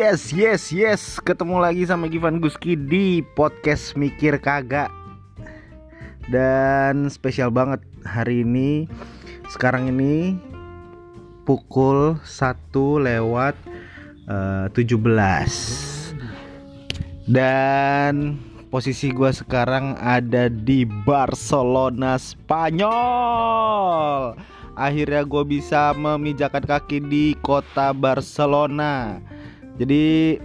Yes, yes, yes. Ketemu lagi sama Givan Guski di podcast Mikir Kagak. Dan spesial banget hari ini. Sekarang ini pukul 1 lewat uh, 17. Dan posisi gua sekarang ada di Barcelona, Spanyol. Akhirnya gue bisa memijakan kaki di kota Barcelona jadi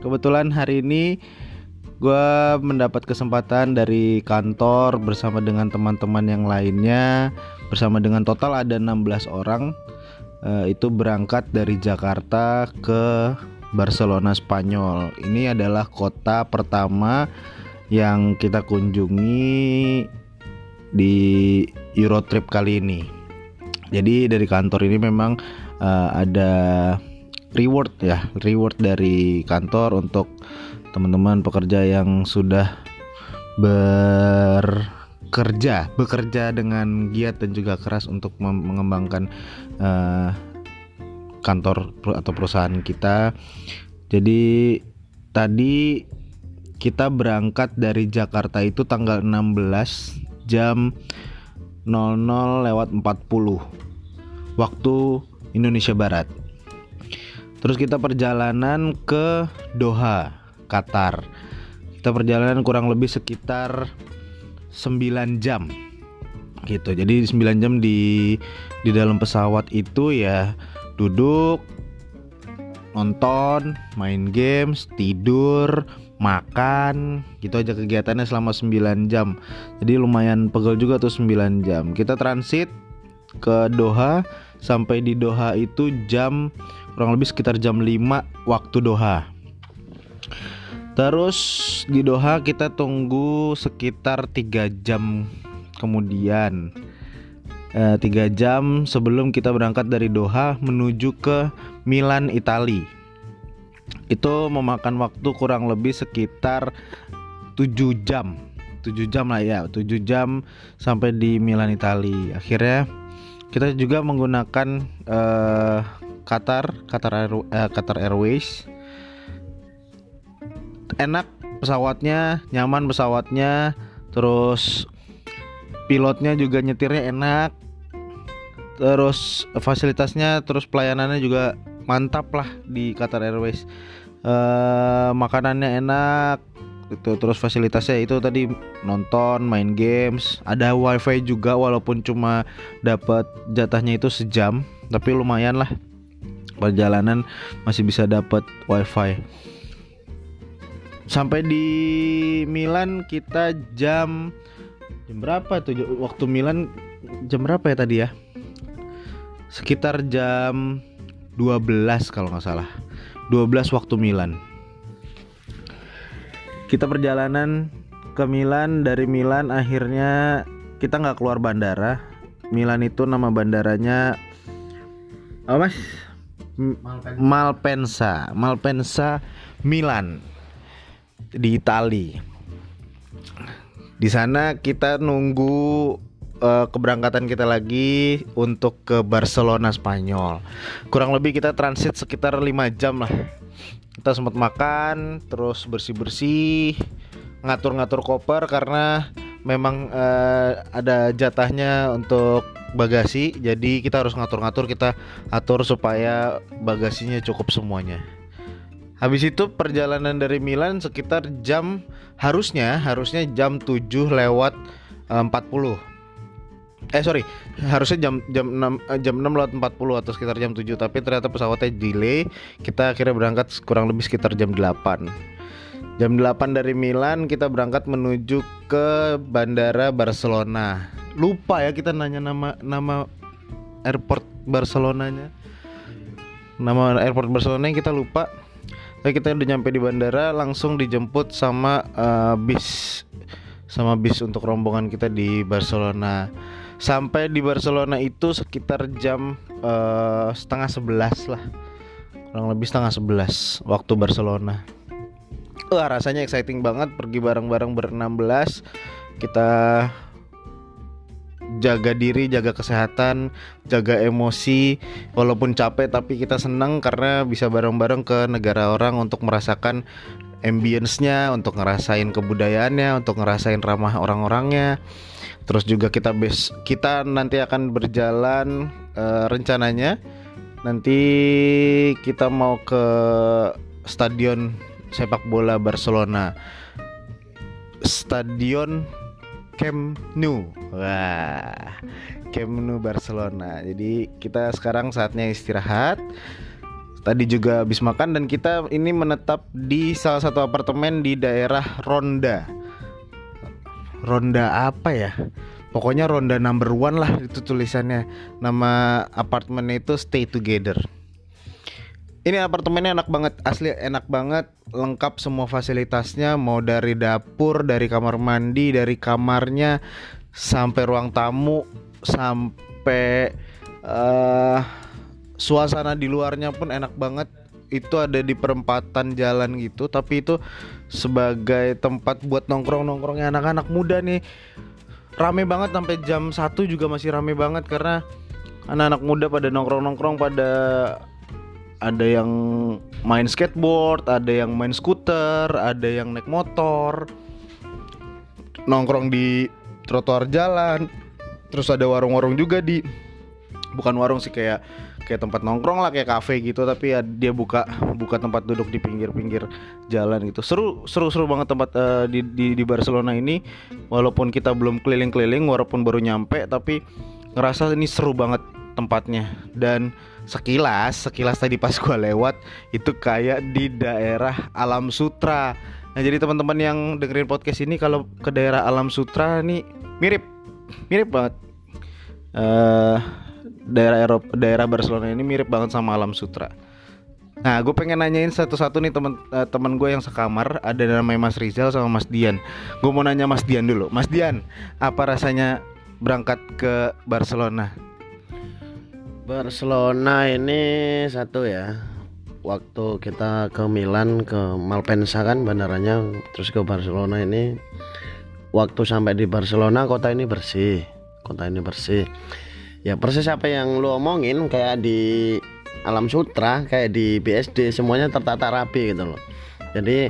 kebetulan hari ini gue mendapat kesempatan dari kantor bersama dengan teman-teman yang lainnya bersama dengan total ada 16 orang uh, itu berangkat dari Jakarta ke Barcelona Spanyol. Ini adalah kota pertama yang kita kunjungi di Eurotrip kali ini. Jadi dari kantor ini memang uh, ada reward ya reward dari kantor untuk teman-teman pekerja yang sudah bekerja bekerja dengan giat dan juga keras untuk mengembangkan uh, kantor atau perusahaan kita. Jadi tadi kita berangkat dari Jakarta itu tanggal 16 jam 00 lewat 40 waktu Indonesia Barat Terus kita perjalanan ke Doha, Qatar. Kita perjalanan kurang lebih sekitar 9 jam. Gitu. Jadi 9 jam di di dalam pesawat itu ya duduk nonton, main games, tidur, makan, gitu aja kegiatannya selama 9 jam. Jadi lumayan pegel juga tuh 9 jam. Kita transit ke Doha sampai di Doha itu jam kurang lebih sekitar jam 5 waktu Doha. Terus di Doha kita tunggu sekitar 3 jam kemudian. Eh, 3 jam sebelum kita berangkat dari Doha menuju ke Milan, Italia. Itu memakan waktu kurang lebih sekitar 7 jam. 7 jam lah ya, 7 jam sampai di Milan, Italia. Akhirnya kita juga menggunakan uh, Qatar Qatar Air, uh, Qatar Airways. Enak pesawatnya nyaman pesawatnya terus pilotnya juga nyetirnya enak. Terus fasilitasnya terus pelayanannya juga mantap lah di Qatar Airways. Uh, makanannya enak itu terus fasilitasnya itu tadi nonton main games. Ada wifi juga walaupun cuma dapat jatahnya itu sejam tapi lumayan lah perjalanan masih bisa dapat wifi. Sampai di Milan kita jam jam berapa tuh? Waktu Milan jam berapa ya tadi ya? Sekitar jam 12 kalau nggak salah. 12 waktu Milan. Kita perjalanan ke Milan dari Milan akhirnya kita nggak keluar bandara. Milan itu nama bandaranya apa mas Malpensa. Malpensa. Milan di Itali. Di sana kita nunggu uh, keberangkatan kita lagi untuk ke Barcelona Spanyol. Kurang lebih kita transit sekitar 5 jam lah. Kita sempat makan terus bersih bersih ngatur-ngatur koper karena memang uh, ada jatahnya untuk bagasi jadi kita harus ngatur-ngatur kita atur supaya bagasinya cukup semuanya. Habis itu perjalanan dari Milan sekitar jam harusnya harusnya jam 7 lewat uh, 40 eh sorry harusnya jam jam 6 eh, jam 6 lewat 40 atau sekitar jam 7 tapi ternyata pesawatnya delay. Kita akhirnya berangkat kurang lebih sekitar jam 8 jam 8 dari Milan kita berangkat menuju ke bandara Barcelona. Lupa ya kita nanya nama nama airport Barcelonanya. Nama airport Barcelona yang kita lupa. Tapi kita udah nyampe di bandara langsung dijemput sama uh, bis. Sama bis untuk rombongan kita di Barcelona. Sampai di Barcelona itu sekitar jam uh, setengah sebelas lah. Kurang lebih setengah sebelas waktu Barcelona Wah rasanya exciting banget pergi bareng-bareng berenam belas kita jaga diri, jaga kesehatan, jaga emosi. Walaupun capek tapi kita senang karena bisa bareng-bareng ke negara orang untuk merasakan ambience-nya, untuk ngerasain kebudayaannya, untuk ngerasain ramah orang-orangnya. Terus juga kita bes kita nanti akan berjalan uh, rencananya nanti kita mau ke stadion sepak bola Barcelona. Stadion Camp Nou. Wah, Camp Nou Barcelona. Jadi kita sekarang saatnya istirahat. Tadi juga habis makan dan kita ini menetap di salah satu apartemen di daerah Ronda. Ronda apa ya? Pokoknya Ronda number one lah itu tulisannya. Nama apartemennya itu Stay Together. Ini apartemennya enak banget, asli enak banget, lengkap semua fasilitasnya, mau dari dapur, dari kamar mandi, dari kamarnya, sampai ruang tamu, sampai uh, suasana di luarnya pun enak banget. Itu ada di perempatan jalan gitu tapi itu sebagai tempat buat nongkrong nongkrongnya anak-anak muda nih. Rame banget sampai jam 1 juga masih rame banget karena anak-anak muda pada nongkrong nongkrong pada ada yang main skateboard ada yang main skuter ada yang naik motor. Nongkrong di trotoar jalan. Terus ada warung-warung juga di bukan warung sih kayak kayak tempat nongkrong lah kayak kafe gitu. Tapi ya dia buka buka tempat duduk di pinggir-pinggir jalan gitu. Seru seru seru banget tempat uh, di, di di Barcelona ini. Walaupun kita belum keliling-keliling walaupun baru nyampe tapi ngerasa ini seru banget tempatnya. Dan sekilas sekilas tadi pas gua lewat itu kayak di daerah Alam Sutra nah jadi teman-teman yang dengerin podcast ini kalau ke daerah Alam Sutra nih mirip mirip banget uh, daerah Eropa, daerah Barcelona ini mirip banget sama Alam Sutra. Nah, gue pengen nanyain satu-satu nih teman uh, teman gue yang sekamar, ada namanya Mas Rizal sama Mas Dian. Gue mau nanya Mas Dian dulu. Mas Dian, apa rasanya berangkat ke Barcelona? Barcelona ini satu ya. Waktu kita ke Milan ke Malpensa kan bandaranya. Terus ke Barcelona ini waktu sampai di Barcelona kota ini bersih. Kota ini bersih. Ya persis apa yang lu omongin kayak di Alam Sutra kayak di BSD semuanya tertata rapi gitu loh. Jadi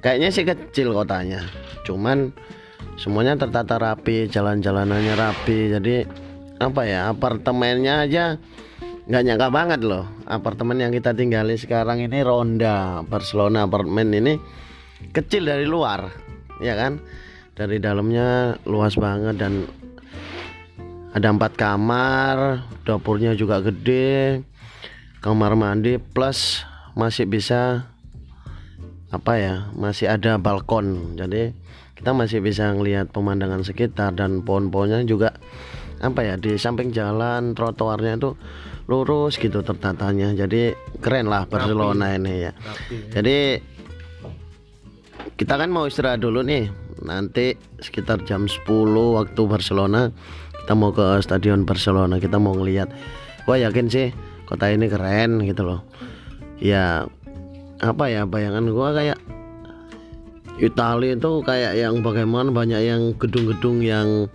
kayaknya sih kecil kotanya. Cuman semuanya tertata rapi jalan-jalanannya rapi. Jadi apa ya apartemennya aja nggak nyangka banget loh. Apartemen yang kita tinggali sekarang ini Ronda Barcelona apartemen ini kecil dari luar ya kan? Dari dalamnya luas banget dan ada empat kamar dapurnya juga gede kamar mandi plus masih bisa apa ya masih ada balkon. Jadi kita masih bisa ngelihat pemandangan sekitar dan pohon-pohonnya juga apa ya di samping jalan trotoarnya itu lurus gitu tertatanya. Jadi keren lah Barcelona Rapi. ini ya. Rapi, jadi kita kan mau istirahat dulu nih. Nanti sekitar jam 10 waktu Barcelona kita mau ke stadion Barcelona kita mau ngelihat wah yakin sih kota ini keren gitu loh. Ya apa ya bayangan gua kayak Italia itu kayak yang bagaimana banyak yang gedung-gedung yang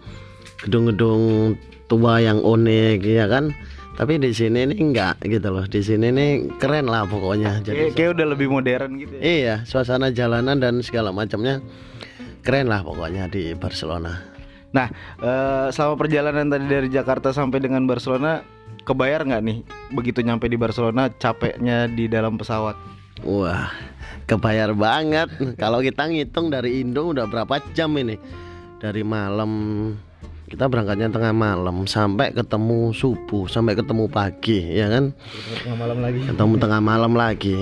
gedung-gedung tua yang unik ya kan tapi di sini ini enggak gitu loh di sini ini keren lah pokoknya jadi kayak, kayak udah lebih modern gitu ya? iya suasana jalanan dan segala macamnya keren lah pokoknya di Barcelona Nah, uh, selama perjalanan tadi dari Jakarta sampai dengan Barcelona, kebayar nggak nih begitu nyampe di Barcelona capeknya di dalam pesawat? Wah, kebayar banget. Kalau kita ngitung dari Indo udah berapa jam ini? Dari malam kita berangkatnya tengah malam sampai ketemu subuh sampai ketemu pagi ya kan? Tengah malam lagi. Ketemu tengah malam lagi.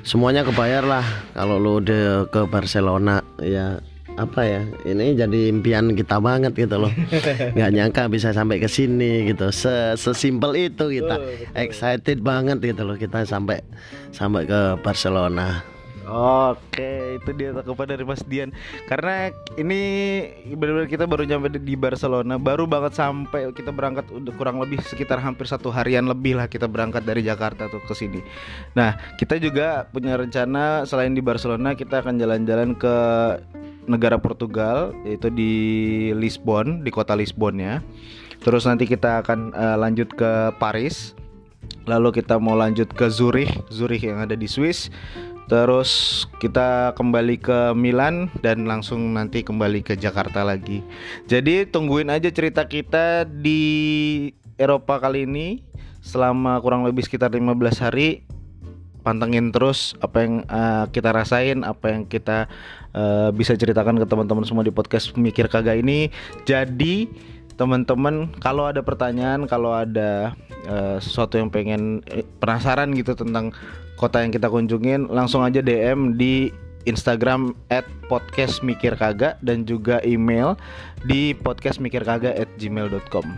Semuanya kebayar lah kalau lo udah ke Barcelona ya. Apa ya? Ini jadi impian kita banget gitu loh. Nggak nyangka bisa sampai ke sini gitu. Se sesimpel itu kita. Excited banget gitu loh kita sampai sampai ke Barcelona Oke, itu dia tanggapan dari Mas Dian. Karena ini benar-benar kita baru nyampe di Barcelona, baru banget sampai kita berangkat udah kurang lebih sekitar hampir satu harian lebih lah kita berangkat dari Jakarta tuh ke sini. Nah, kita juga punya rencana selain di Barcelona kita akan jalan-jalan ke negara Portugal yaitu di Lisbon, di kota Lisbon ya. Terus nanti kita akan uh, lanjut ke Paris. Lalu kita mau lanjut ke Zurich, Zurich yang ada di Swiss. Terus kita kembali ke Milan dan langsung nanti kembali ke Jakarta lagi. Jadi tungguin aja cerita kita di Eropa kali ini selama kurang lebih sekitar 15 hari pantengin terus apa yang uh, kita rasain, apa yang kita uh, bisa ceritakan ke teman-teman semua di podcast Mikir Kagak ini. Jadi teman-teman kalau ada pertanyaan kalau ada uh, sesuatu yang pengen eh, penasaran gitu tentang kota yang kita kunjungin langsung aja DM di Instagram at podcast mikir kagak dan juga email di podcastmikirkagak at gmail.com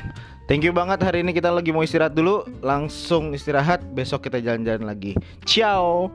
Thank you banget hari ini kita lagi mau istirahat dulu Langsung istirahat besok kita jalan-jalan lagi. Ciao